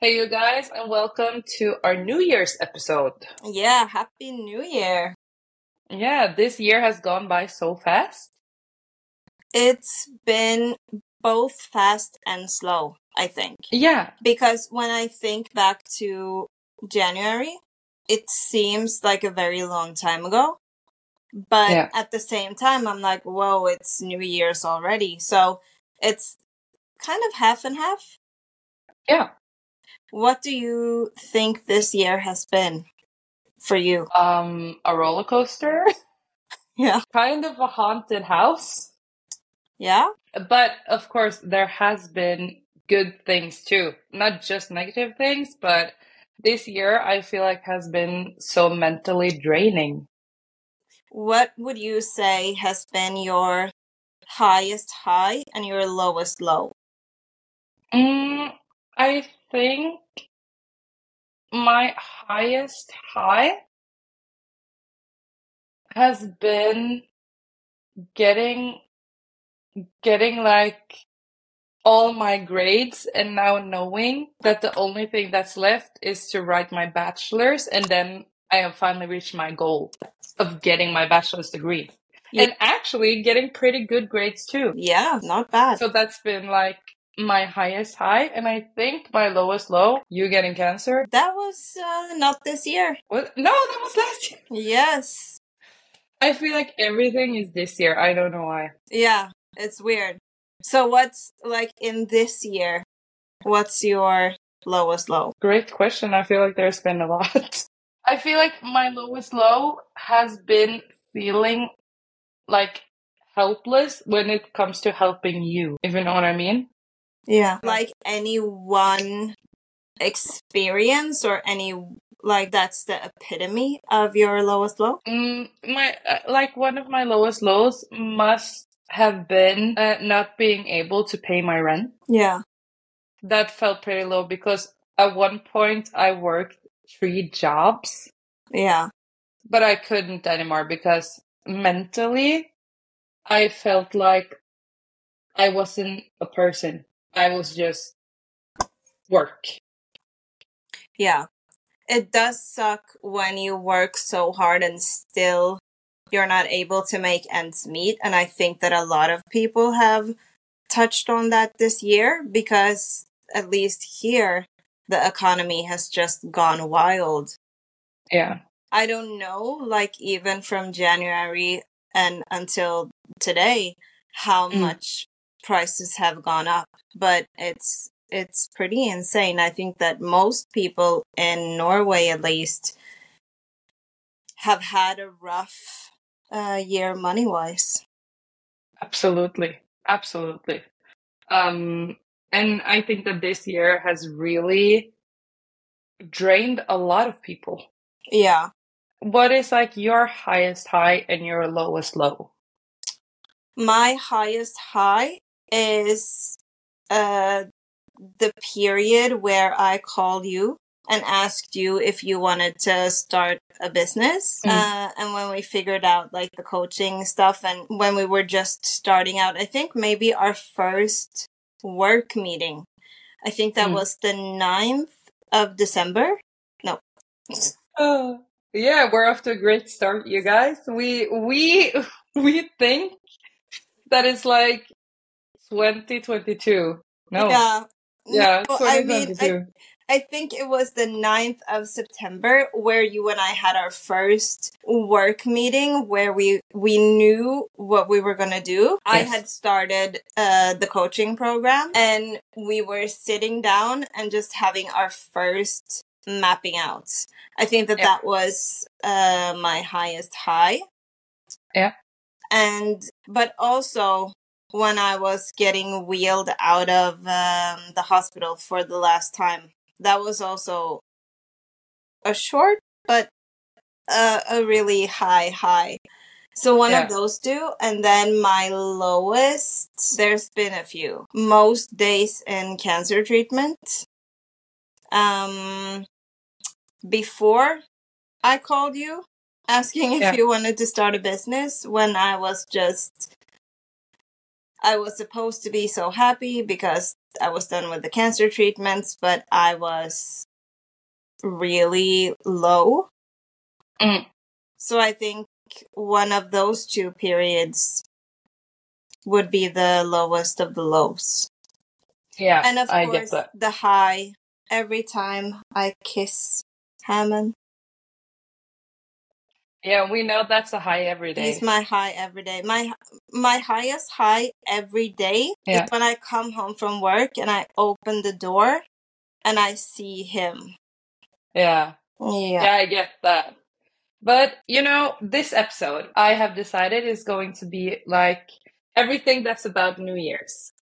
Hey, you guys, and welcome to our New Year's episode. Yeah, Happy New Year. Yeah, this year has gone by so fast. It's been both fast and slow, I think. Yeah, Because when I think back to January, it seems like a very long time ago. But Yeah. at the same time, I'm like, whoa, it's New Year's already. So it's kind of half and half. yeah. What do you think this year has been for you? Um, a roller coaster, Yeah. kind of a haunted house. Yeah? But of course, there has been good things too. Not just negative things, but this year I feel like has been so mentally draining. What would you say has been your highest high and your lowest low? Mm, I think my highest high has been getting getting like all my grades and now knowing that the only thing that's left is to write my bachelor's and then I have finally reached my goal of getting my bachelor's degree. Yeah. And actually getting pretty good grades too. Yeah, not bad. So that's been like my highest high, and I think my lowest low, you getting cancer. that was uh, not this year. What? No, that was last year. Yes. I feel like everything is this year. I don't know why. Yeah, it's weird. So what's like in this year? What's your lowest low? Great question. I feel like there's been a lot. I feel like my lowest low has been feeling like helpless when it comes to helping you, if you know what I mean. Yeah. Like any one experience or any like that's the epitome of your lowest low? Mm, my uh, like one of my lowest lows must have been uh, not being able to pay my rent. Yeah. That felt pretty low because at one point I worked three jobs, Yeah. but I couldn't anymore because mentally I felt like I wasn't a person. I was just work. Yeah. It does suck when you work so hard and still you're not able to make ends meet. And I think that a lot of people have touched on that this year because at least here, the economy has just gone wild. Yeah. I don't know, like even from January and until today, how Mm. much prices have gone up, but it's it's pretty insane. I think that most people in Norway, at least, have had a rough uh, year money wise. Absolutely. Absolutely. Um, and I think that this year has really drained a lot of people. Yeah. What is like your highest high and your lowest low? My highest high is uh, the period where I called you and asked you if you wanted to start a business. Mm. Uh, and when we figured out like the coaching stuff and when we were just starting out, I think maybe our first work meeting, I think that Mm. was the 9th of December. No. Uh, yeah, we're off to a great start, you guys. We we we think that it's like 2022. No. Yeah. Yeah, No, I mean, I I think it was the 9th of September where you and I had our first work meeting where we we knew what we were going to do. I had started uh, the coaching program and we were sitting down and just having our first mapping out. I think that Yeah. that was uh, my highest high. Yeah. And but also when I was getting wheeled out of um, the hospital for the last time that was also a short but uh, a really high high so one Yeah. of those two and then my lowest there's been a few most days in cancer treatment um before i called you asking if Yeah. you wanted to start a business when i was just I was supposed to be so happy because I was done with the cancer treatments, but I was really low. Mm. So I think one of those two periods would be the lowest of the lows. Yeah, And of I course, the high every time I kiss Hammond. Yeah, we know that's a high every day. He's my high every day. My my highest high every day Yeah. is when I come home from work and I open the door and I see him. yeah. Yeah. Yeah, I get that. But, you know, this episode I have decided is going to be like everything that's about New Year's.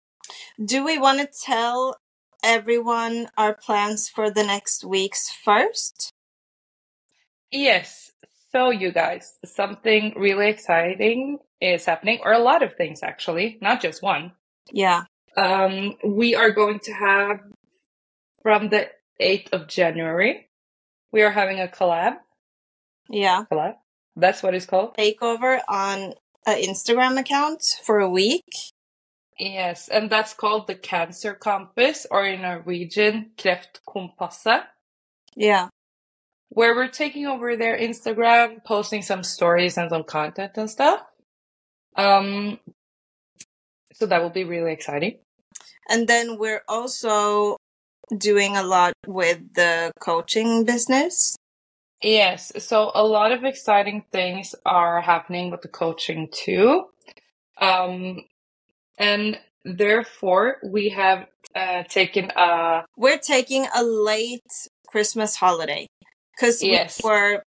Do we want to tell everyone our plans for the next weeks first? Yes. So, you guys, something really exciting is happening, or a lot of things actually, not just one. Yeah. Um, we are going to have from the 8th of January, we are having a collab. Yeah. Collab? That's what it's called. Takeover on an Instagram account for a week. Yes, and that's called the Cancer Compass, or in Norwegian, Kreftkompasset, Yeah. Where we're taking over their Instagram, posting some stories and some content and stuff. Um, so that will be really exciting. And then we're also doing a lot with the coaching business. Yes, so a lot of exciting things are happening with the coaching too. Um, and therefore, we have uh, taken a We're taking a late Christmas holiday because Yes. we were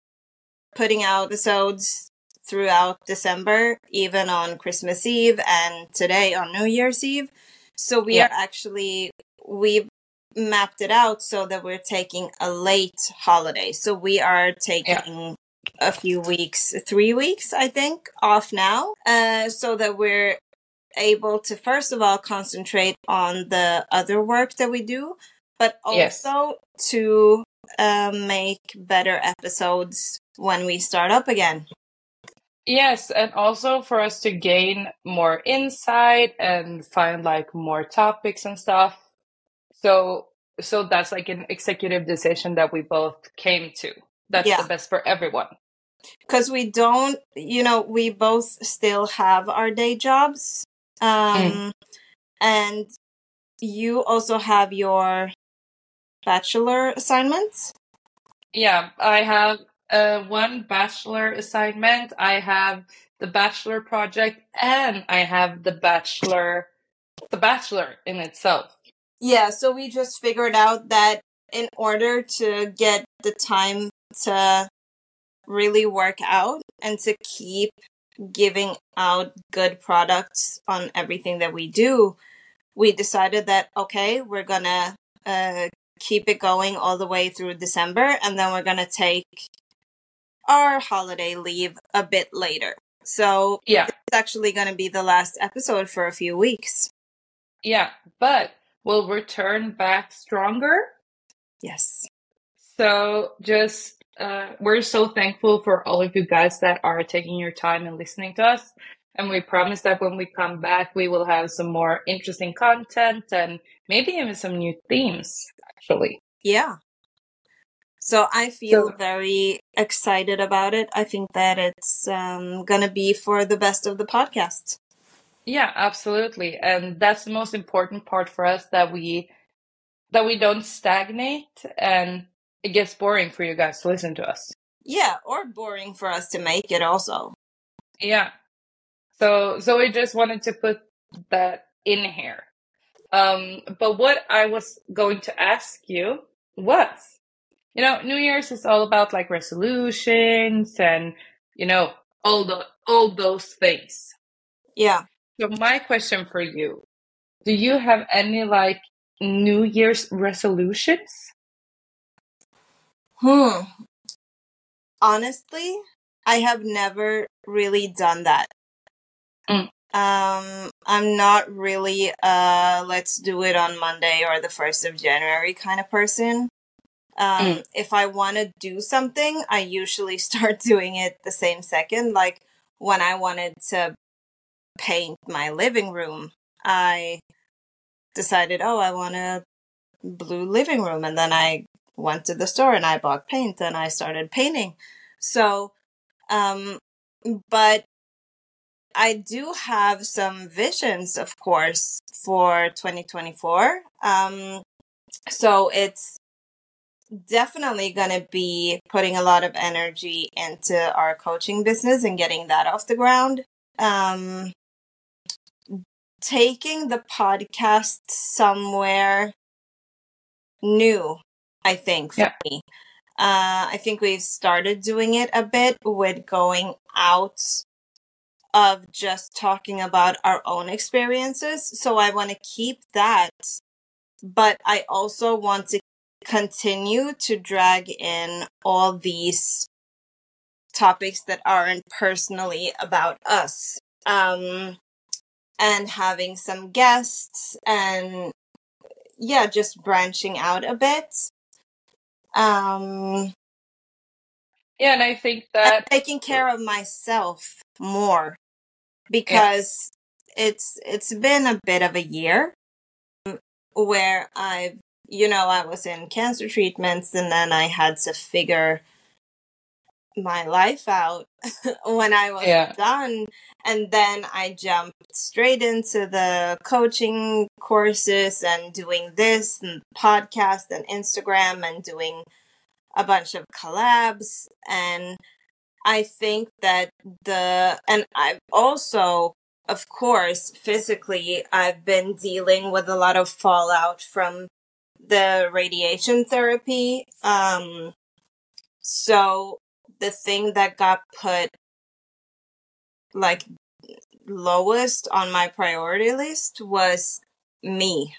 putting out episodes throughout December, even on Christmas Eve and today on New Year's Eve. So we Yeah. are actually we've mapped it out so that we're taking a late holiday. So we are taking a few weeks, three weeks, I think, off now, uh, so that we're able to first of all concentrate on the other work that we do, but Yes. also to uh, make better episodes when we start up again. Yes, and also for us to gain more insight and find like more topics and stuff. So so that's like an executive decision that we both came to. That's Yeah. the best for everyone. Because we don't, you know, we both still have our day jobs. Um, And you also have your bachelor assignments. Yeah, I have uh, one bachelor assignment, I have the bachelor project, and I have the bachelor the bachelor in itself. Yeah, so we just figured out that in order to get the time to really work out and to keep giving out good products on everything that we do, we decided that okay, we're gonna uh, keep it going all the way through December, and then we're gonna take our holiday leave a bit later. So Yeah. it's actually gonna be the last episode for a few weeks. Yeah, but we'll return back stronger Yes. So just uh, we're so thankful for all of you guys that are taking your time and listening to us. And we promise that when we come back, we will have some more interesting content and maybe even some new themes, actually. Yeah. So I feel So- very excited about it. I think that it's um, going to be for the best of the podcast. Yeah, absolutely. And that's the most important part for us that we that we don't stagnate and it gets boring for you guys to listen to us. Yeah, or boring for us to make it also. Yeah. So Zoe just wanted to put that in here. Um but what I was going to ask you was you know, New Year's is all about like resolutions and you know, all the all those things. Yeah. So my question for you, do you have any like New Year's resolutions? Hmm. Honestly, I have never really done that. Mm. Um, I'm not really uh let's do it on Monday or the 1st of January kind of person. Um, Mm. if I want to do something, I usually start doing it the same second. Like when I wanted to paint my living room, I decided, oh, I want a blue living room. And then I went to the store and I bought paint and I started painting. So, um, but I do have some visions, of course, for 2024. Um, so it's definitely going to be putting a lot of energy into our coaching business and getting that off the ground. Um, taking the podcast somewhere new, I think, for Yeah. me. Uh, I think we've started doing it a bit with going out of just talking about our own experiences. So I want to keep that, but I also want to continue to drag in all these topics that aren't personally about us. Um, and having some guests and yeah, just branching out a bit. Um, Yeah, and I think that taking care of myself more because it's it's been a bit of a year where I've you know I was in cancer treatments and then I had to figure my life out when I was Yeah. done and then I jumped straight into the coaching courses and doing this and podcast and Instagram and doing a bunch of collabs and I think that the and I've also of course physically I've been dealing with a lot of fallout from the radiation therapy um so the thing that got put like lowest on my priority list was me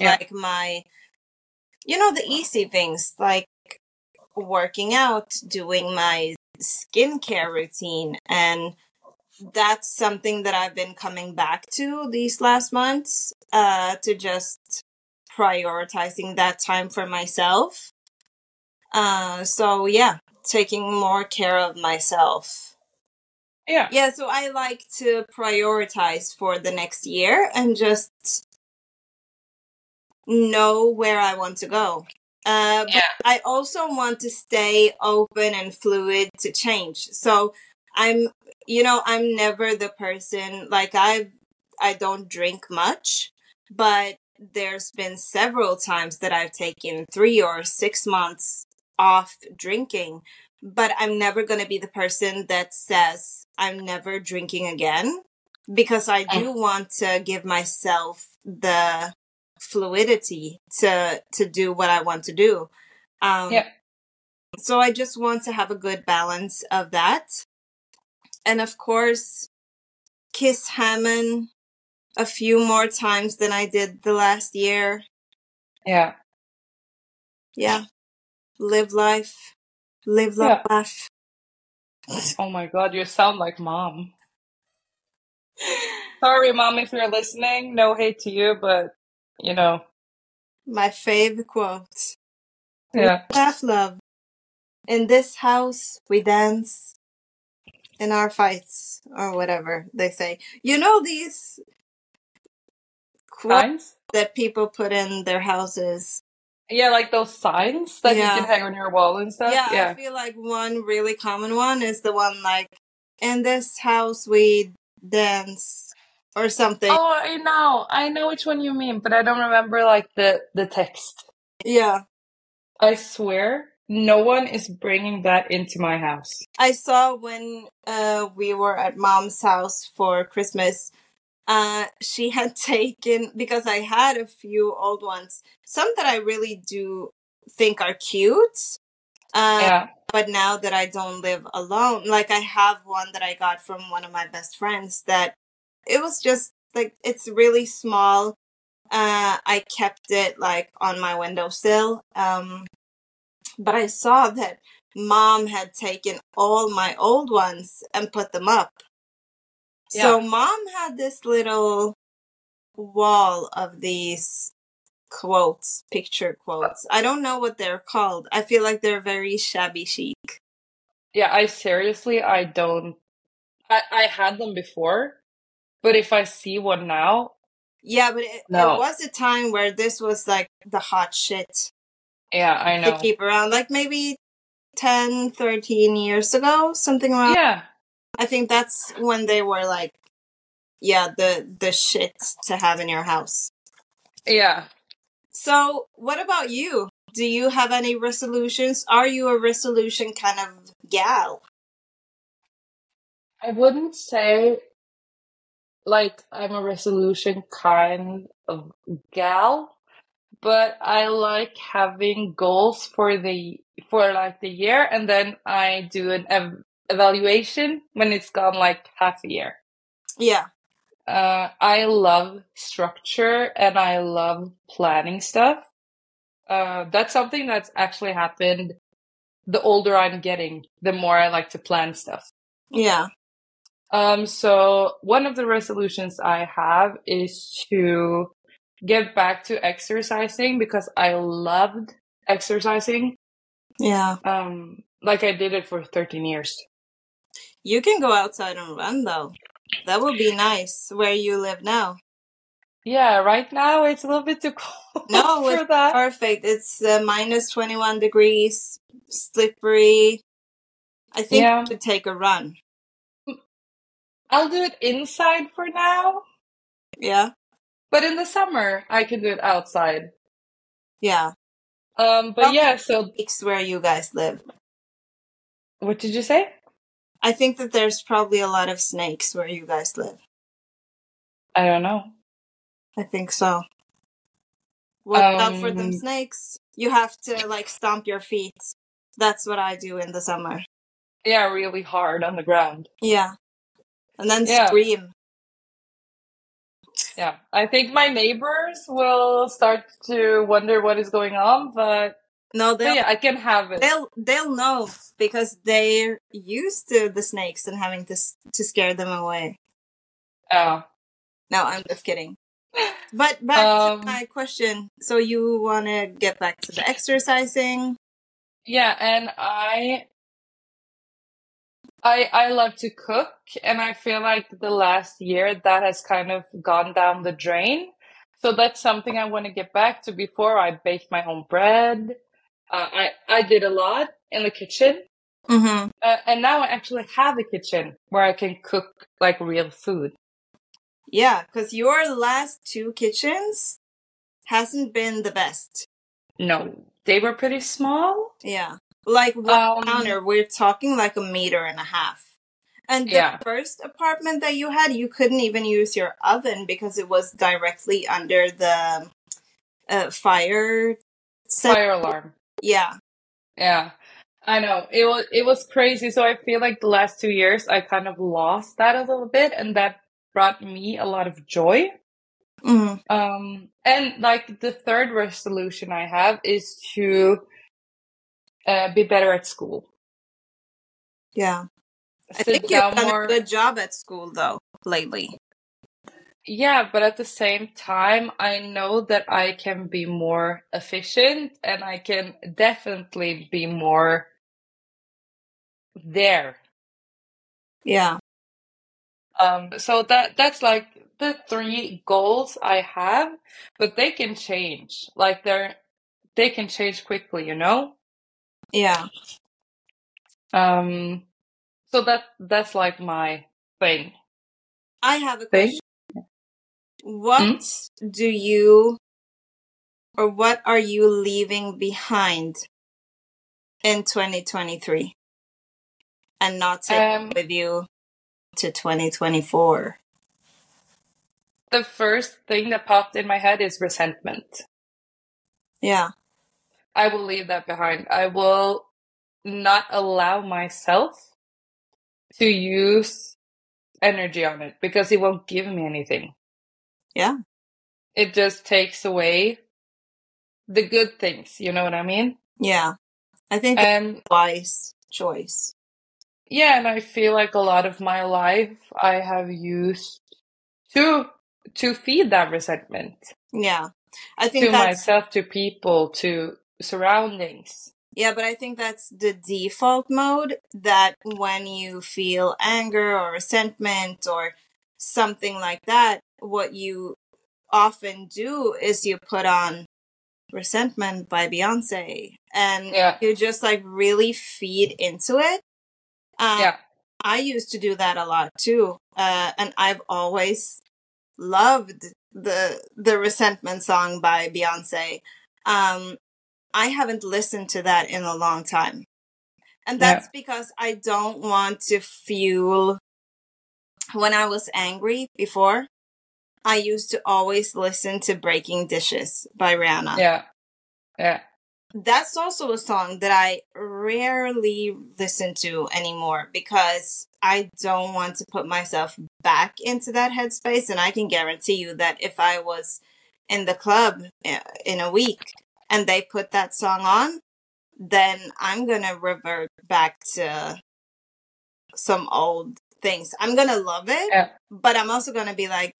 Yeah. like my you know the easy things like working out doing my skincare routine and that's something that I've been coming back to these last months uh to just prioritizing that time for myself. Uh so yeah taking more care of myself. Yeah. yeah so I like to prioritize for the next year and just know where I want to go uh but Yeah. I also want to stay open and fluid to change so I'm you know i'm never the person like i i don't drink much but there's been several times that i've taken 3 or 6 months off drinking but i'm never going to be the person that says i'm never drinking again because i do want to give myself the fluidity to to do what i want to do um Yeah. so i just want to have a good balance of that and of course kiss Hammond a few more times than I did the last year. Yeah. Yeah. Live life. Live, Yeah. laugh. Oh my god, you sound like mom. Sorry, mom, if you're listening. No hate to you, but you know, My fave quote. yeah. Laugh, love. In this house, we dance. In our fights, or whatever they say. You know these quotes Signs? that people put in their houses? Yeah, like those signs that Yeah. you can hang on your wall and stuff. Yeah, I feel like one really common one is the one like, in this house we dance or something. Oh, I know. I know which one you mean, but I don't remember like the the text. Yeah. I swear, no one is bringing that into my house. I saw when uh, we were at mom's house for Christmas, uh, she had taken, because I had a few old ones, some that I really do think are cute. Uh, Yeah. but now that I don't live alone, like I have one that I got from one of my best friends that it was just like it's really small. Uh, I kept it like on my windowsill. Um, but I saw that mom had taken all my old ones and put them up. So mom had this little wall of these quotes, picture quotes. I don't know what they're called. I feel like they're very shabby chic. Yeah, I seriously I don't I I had them before, but if I see one now, Yeah, but it, No. it was a time where this was like the hot shit Yeah, I know. to keep around. Like maybe 10, 13 years ago, something around. Yeah. I think that's when they were like, yeah, the the shit to have in your house. Yeah. So, what about you? Do you have any resolutions? Are you a resolution kind of gal? I wouldn't say like I'm a resolution kind of gal, but I like having goals for the for like the year and then I do an ev- evaluation when it's gone like half a year. Yeah. Uh, I love structure and I love planning stuff. Uh, that's something that's actually happened the older I'm getting, the more I like to plan stuff. Yeah. Um, so one of the resolutions I have is to get back to exercising because I loved exercising. Yeah. Um, like I did it for 13 years. You can go outside and run though. That would be nice where you live now. Yeah, right now it's a little bit too cold No, for it's that. perfect. It's uh, minus 21 degrees, slippery. I think Yeah. you should take a run. I'll do it inside for now, Yeah. but in the summer I can do it outside. Yeah. Um, but Probably yeah, so It's where you guys live. what did you say? I think that there's probably a lot of snakes where you guys live. I don't know. I think so. Watch out for them Um, snakes. You have to like stomp your feet. That's what I do in the summer. Yeah, really hard on the ground. Yeah. And then Yeah. scream. Yeah, I think my neighbors will start to wonder what is going on, but, No, they'll yeah, I can have it. they'll they'll know because they're used to the snakes and having to to scare them away. Oh, No, I'm just kidding. But back Um, to my question. So you want to get back to the exercising? yeah, and I, I, I love to cook, and I feel like the last year that has kind of gone down the drain. So that's something I want to get back to. Before I baked my own bread, uh, I I did a lot in the kitchen, Mm-hmm. uh, and now I actually have a kitchen where I can cook like real food. Yeah, because your last two kitchens hasn't been the best. No, they were pretty small. Yeah. Like one Um, counter, we're talking like a meter and a half. And the Yeah. first apartment that you had, you couldn't even use your oven because it was directly under the uh, fire. Set. Fire alarm. Yeah. Yeah. I know. It was it was crazy. So I feel like the last two years I kind of lost that a little bit and that brought me a lot of joy. Mm. Um and like the third resolution I have is to uh, be better at school. Yeah. I think you've done more. a good job at school though lately. Yeah, but at the same time, I know that I can be more efficient and I can definitely be more there. Yeah. Um, so that that's like the three goals I have, but they can change. Like they're they can change quickly, you know? Yeah. Um, so that that's like my thing. I have a Thing? question. What do you or what are you leaving behind in 2023 and not taking Um, with you to 2024? the first thing that popped in my head is resentment. Yeah. I will leave that behind. I will not allow myself to use energy on it because it won't give me anything. Yeah. It just takes away the good things, you know what I mean? Yeah. I think And a wise choice. yeah, and I feel like a lot of my life I have used to to feed that resentment Yeah. I think to myself, to people, to surroundings. Yeah, but I think that's the default mode that when you feel anger or resentment or something like that, what you often do is you put on resentment by Beyonce and Yeah. you just like really feed into it. Um, Yeah. I used to do that a lot too. Uh, and I've always loved the the resentment song by Beyonce. Um, I haven't listened to that in a long time. And Yeah. that's because I don't want to fuel when I was angry before. I used to always listen to Breaking Dishes by Rihanna. Yeah. Yeah. That's also a song that I rarely listen to anymore because I don't want to put myself back into that headspace. And I can guarantee you that if I was in the club eh, in a week and they put that song on, then I'm going to revert back to some old things. I'm going to love it, Yeah. but I'm also going to be like,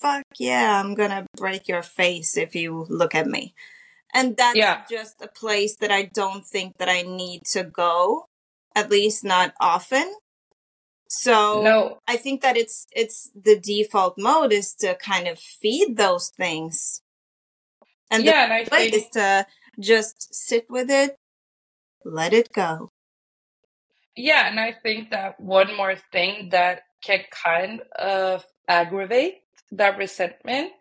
fuck yeah, I'm going to break your face if you look at me. And that's Yeah. just a place that I don't think that I need to go, at least not often. So No. I think that it's it's the default mode is to kind of feed those things. And yeah, and I the way is to just sit with it, let it go. Yeah, and I think that one more thing that can kind of aggravate that resentment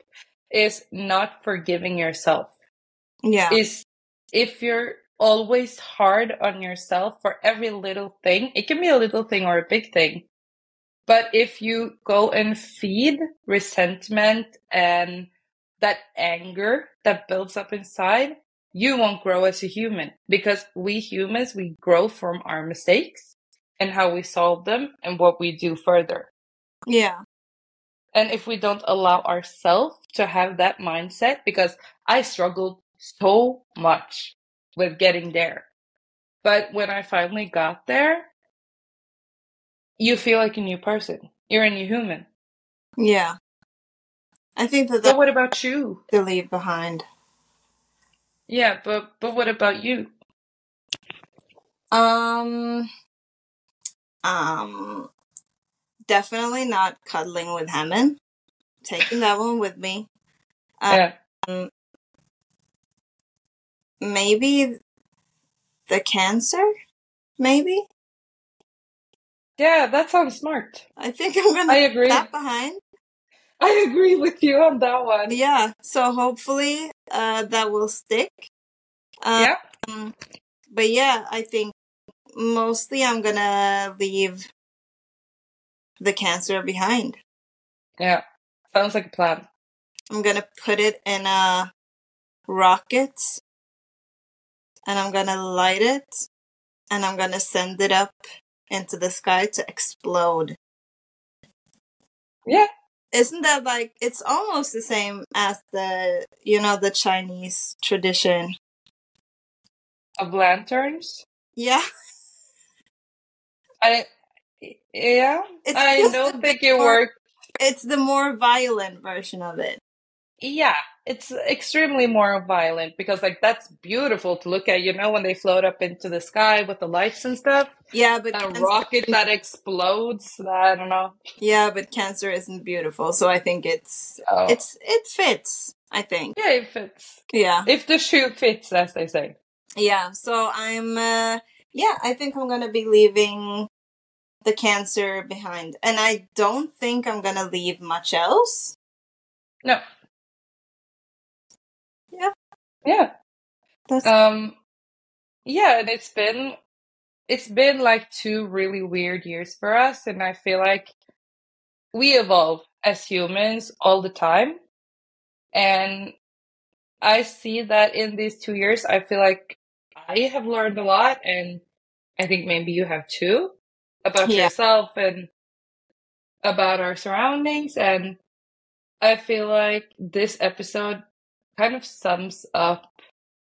is not forgiving yourself. Yeah. Is if you're always hard on yourself for every little thing, it can be a little thing or a big thing. But if you go and feed resentment and that anger that builds up inside, you won't grow as a human because we humans, we grow from our mistakes and how we solve them and what we do further. Yeah. And if we don't allow ourselves to have that mindset, because I struggled so much with getting there. But when I finally got there, you feel like a new person. You're a new human. Yeah. I think that But what about you? to leave behind. Yeah, but but what about you? Um um definitely not cuddling with Hammond. Taking that one with me. Um, Yeah. maybe the cancer? Maybe? Yeah, that sounds smart. I think I'm gonna I agree. that behind. I agree with you on that one. Yeah. So hopefully uh that will stick. Um, Yeah. but yeah, I think mostly I'm gonna leave the cancer behind. Yeah. Sounds like a plan. I'm gonna put it in a rocket and I'm gonna light it and I'm gonna send it up into the sky to explode. Yeah. Isn't that like it's almost the same as the you know the Chinese tradition? Of lanterns. Yeah. I yeah. It's I don't think it more- worked. It's the more violent version of it. Yeah, it's extremely more violent because like that's beautiful to look at, you know, when they float up into the sky with the lights and stuff. Yeah, but A rocket that explodes. I don't know. yeah, but cancer isn't beautiful, so I think it's Oh. it's it fits. I think. yeah, it fits Yeah. if the shoe fits, as they say. Yeah, so I'm uh yeah, I think I'm gonna be leaving the cancer behind. And I don't think I'm gonna leave much else. No. Yeah. Yeah. That's Um yeah, and it's been it's been like two really weird years for us and I feel like we evolve as humans all the time. And I see that in these two years I feel like I have learned a lot and I think maybe you have too about Yeah. yourself and about our surroundings and I feel like this episode kind of sums up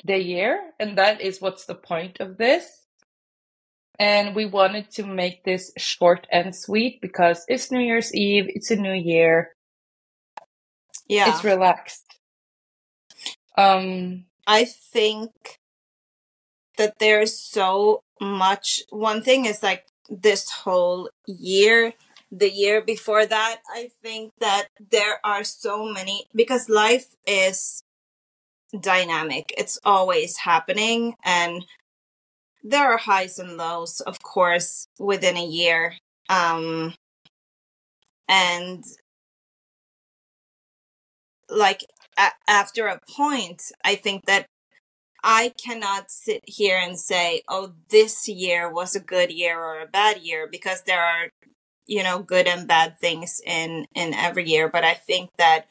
the year, and that is what's the point of this. And we wanted to make this short and sweet because it's New Year's Eve, it's a new year, yeah. it's relaxed. Um, I think that there's so much. One thing is like this whole year the year before that. I think that there are so many because life is dynamic. It's always happening and there are highs and lows, of course, within a year. Um and like a- after a point, I think that I cannot sit here and say, oh, this year was a good year or a bad year because there are, you know, good and bad things in, in every year. But I think that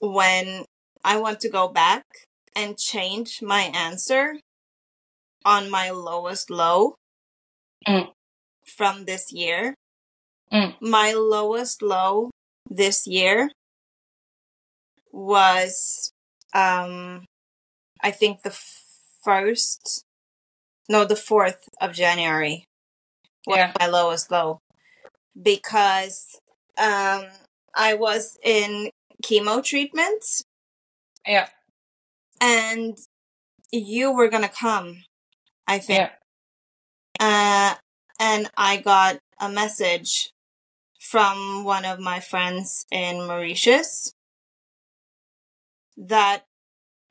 when I want to go back and change my answer on my lowest low Mm. from this year, Mm. my lowest low this year was um I think the first no the 4th of January was Yeah. my lowest low because um I was in chemo treatment Yeah. and you were going to come I think Yeah. uh and I got a message from one of my friends in Mauritius that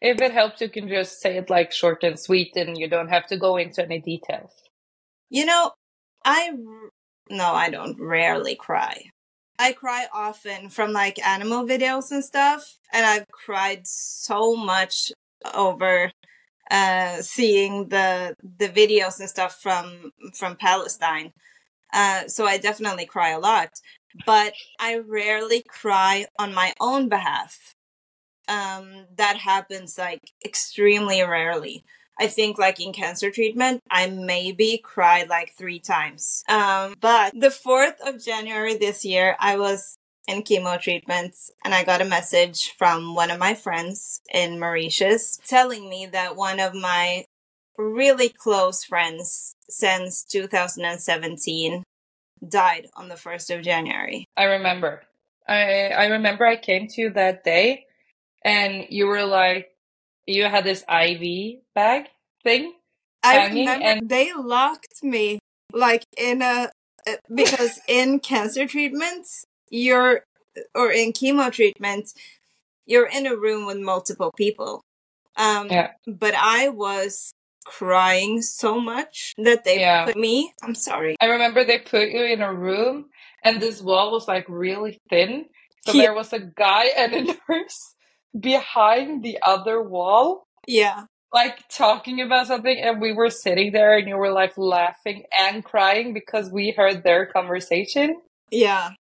If it helps, you can just say it like short and sweet, and you don't have to go into any details. You know, I r- no, I don't rarely cry. I cry often from like animal videos and stuff, and I've cried so much over uh seeing the the videos and stuff from from Palestine. Uh so I definitely cry a lot, but I rarely cry on my own behalf. Um that happens like extremely rarely. I think like in cancer treatment, I maybe cried like three times. Um, but the 4th of January this year, I was in chemo treatments and I got a message from one of my friends in Mauritius telling me that one of my really close friends since 2017 died on the 1st of January. I remember. I I remember I came to you that day, and you were like, you had this IV bag thing. I remember and- they locked me like in a uh, because in cancer treatments you're or in chemo treatments you're in a room with multiple people. Um Yeah. but I was crying so much that they Yeah. put me I'm sorry. I remember they put you in a room, and this wall was like really thin. So Yeah. there was a guy and a nurse behind the other wall, Yeah. like talking about something, and we were sitting there, and you were like laughing and crying because we heard their conversation. Yeah.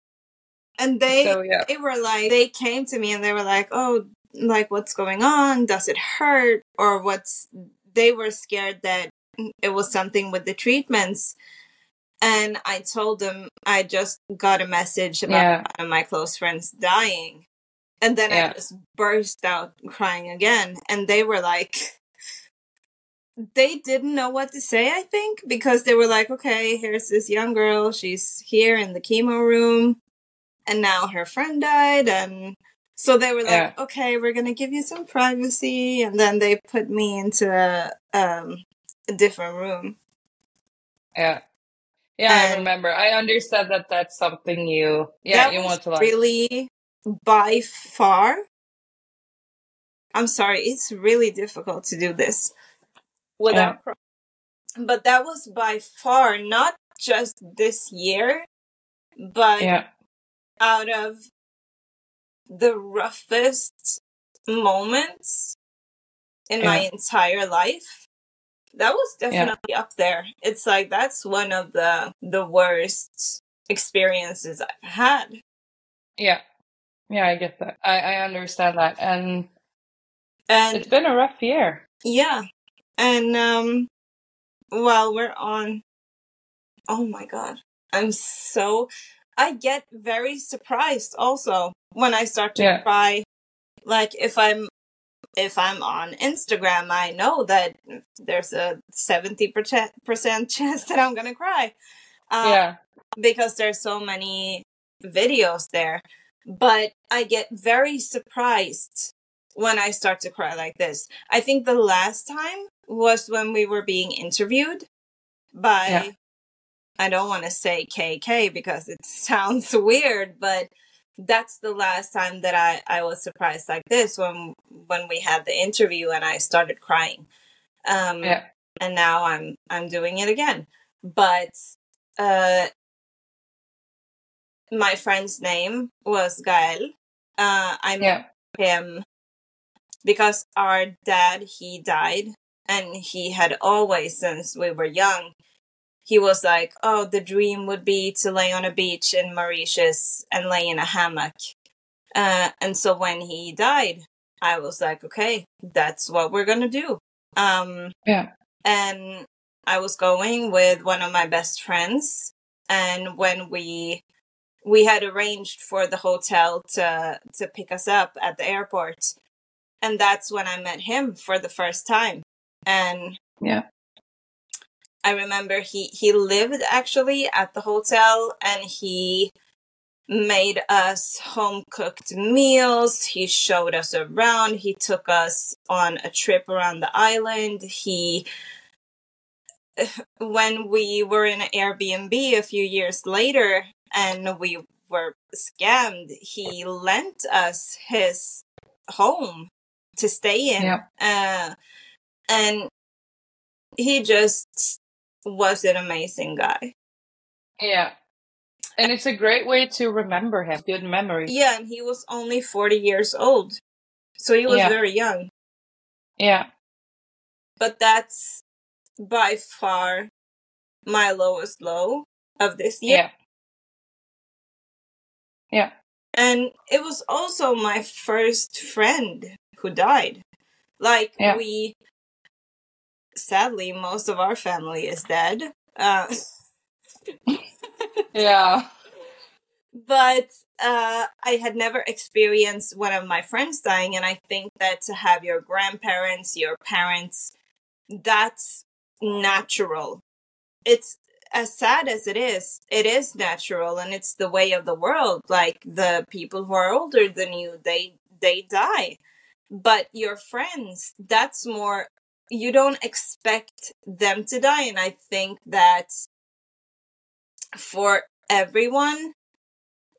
And they so yeah, they were like they came to me and they were like oh like what's going on does it hurt or what's they were scared that it was something with the treatments and i told them i just got a message about Yeah. one of my close friends dying and then i just burst out crying again and they were like they didn't know what to say i think because they were like okay here's this young girl she's here in the chemo room and now her friend died and so they were like Yeah. okay we're gonna give you some privacy and then they put me into a, um, a different room yeah, yeah. I remember. I understand that that's something you, yeah, you want to like. really by far. I'm sorry it's really difficult to do this without crying. but that was by far not just this year but yeah, out of the roughest moments in my entire life that was Yeah. definitely up there. It's like that's one of the the worst experiences i've had. Yeah, yeah. I get that. I I understand that, and and it's been a rough year. yeah and um while we're on oh my god i'm so i get very surprised also when i start to Yeah. cry like if i'm if i'm on instagram i know that there's a 70% chance that i'm gonna cry uh, yeah, because there's so many videos there. But I get very surprised when I start to cry like this. I think the last time was when we were being interviewed by Yeah. I don't want to say KK because it sounds weird, but that's the last time that I, I was surprised like this when when we had the interview and I started crying. Um, Yeah. and now I'm I'm doing it again. But uh, my friend's name was Gael. Uh, I met Yeah. him because our dad he died and he had always since we were young he was like oh the dream would be to lay on a beach in mauritius and lay in a hammock uh, and so when he died i was like okay that's what we're gonna do um Yeah. and i was going with one of my best friends and when we we had arranged for the hotel to to pick us up at the airport. And that's when i met him for the first time. And Yeah. i remember he he lived actually at the hotel and he made us home cooked meals. He showed us around. He took us on a trip around the island. He when we were in an airbnb a few years later and we were scammed he lent us his home to stay in Yeah. uh, and he just was an amazing guy Yeah. And it's a great way to remember him. Good memory. yeah and he was only 40 years old so he was Yeah. very young Yeah. but that's by far my lowest low of this year Yeah. Yeah. and it was also my first friend who died like Yeah. we sadly most of our family is dead uh, Yeah. but uh, I had never experienced one of my friends dying, and I think that to have your grandparents, your parents, that's natural. It's as sad as it is, it is natural, and it's the way of the world. Like the people who are older than you, they they die, but your friends, that's more. You don't expect them to die, and I think that for everyone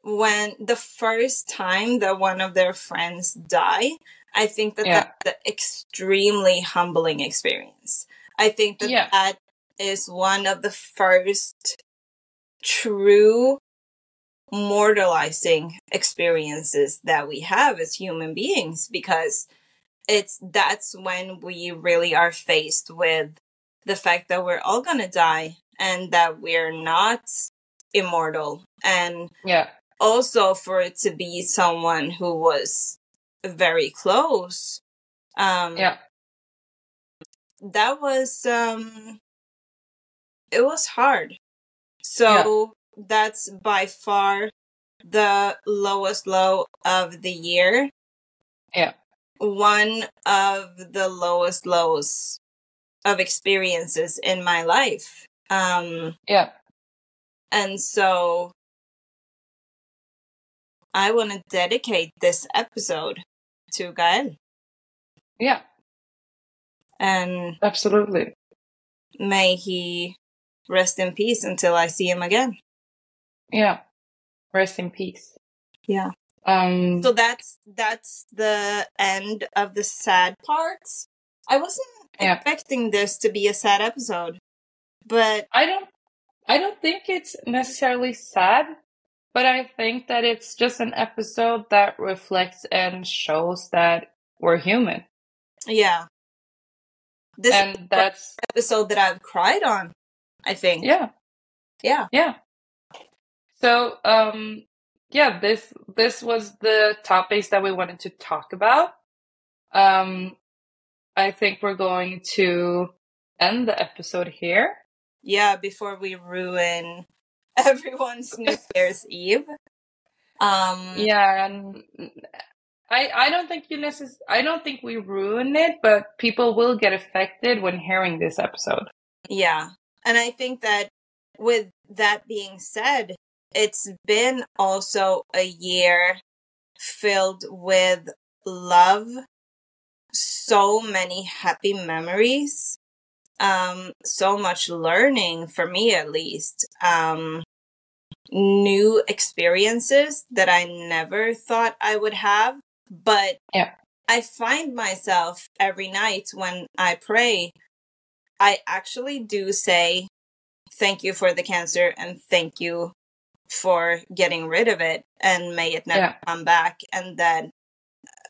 when the first time that one of their friends die i think that Yeah. that's an extremely humbling experience i think that Yeah. that is one of the first true mortalizing experiences that we have as human beings because it's that's when we really are faced with the fact that we're all going to die and that we're not immortal and Yeah. also for it to be someone who was very close um Yeah. that was um it was hard so that's by far the lowest low of the year Yeah. one of the lowest lows of experiences in my life um Yeah. and so i want to dedicate this episode to gael Yeah. and Absolutely. may he rest in peace until I see him again. Yeah. Rest in peace. Yeah. Um. So that's that's the end of the sad parts. I wasn't Yeah. expecting this to be a sad episode, but I don't I don't think it's necessarily sad, but I think that it's just an episode that reflects and shows that we're human. yeah, this is And that's episode that I've cried on. I think. yeah, Yeah. yeah. So um yeah, this this was the topics that we wanted to talk about. Um I think we're going to end the episode here. Yeah. Before we ruin everyone's New Year's Eve. Um. Yeah, and I I don't think you necess- I don't think we ruin it, but people will get affected when hearing this episode. Yeah. And I think that with that being said, it's been also a year filled with love, so many happy memories, um, so much learning for me, at least. Um, new experiences that I never thought I would have. But Yeah. I find myself every night when I pray, I actually do say, Thank you for the cancer and thank you for getting rid of it and may it never Yeah. come back. And then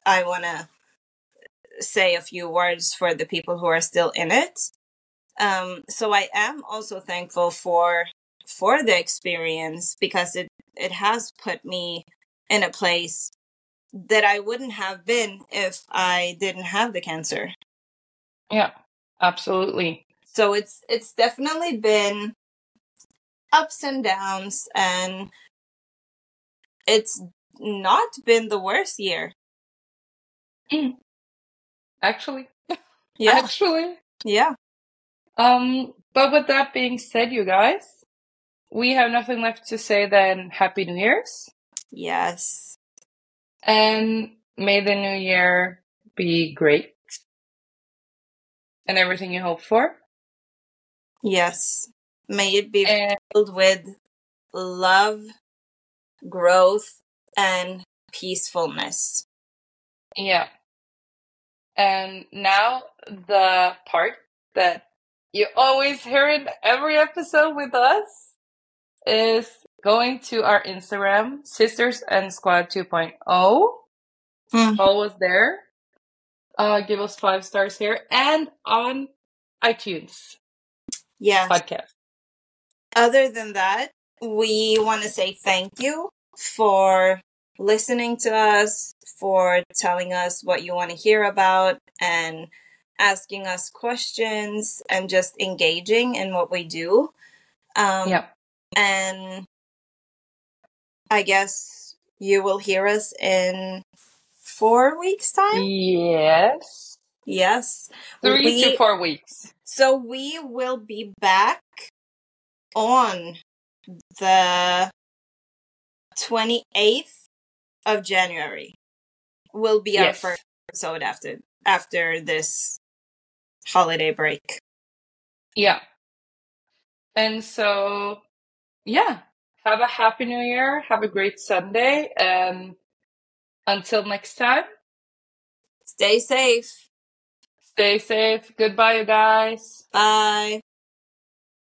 I want to say a few words for the people who are still in it. Um, so I am also thankful for for the experience because it it has put me in a place that I wouldn't have been if I didn't have the cancer. Yeah. Absolutely. So it's it's definitely been ups and downs and it's not been the worst year. Actually. Yeah. Actually. Yeah. Um, but with that being said, you guys, we have nothing left to say than Happy New Year's. Yes. And may the new year be great. And everything you hope for. Yes. May it be And filled with love, growth, and peacefulness. yeah. And now the part that you always hear in every episode with us is going to our Instagram, Sisters and Squad 2.0. Hmm. Follow us there. Uh, give us five stars here and on iTunes Yes. podcast. Other than that, we want to say thank you for listening to us, for telling us what you want to hear about, and asking us questions and just engaging in what we do. Um, Yeah. And I guess you will hear us in four weeks' time. Yes. Yes. Three We- to four weeks. So we will be back on the 28th of January. Will be our Yes. first episode after after this holiday break. Yeah. And so, yeah. Have a happy new year. Have a great Sunday. And until next time, Stay safe. stay safe. Goodbye, you guys. Bye.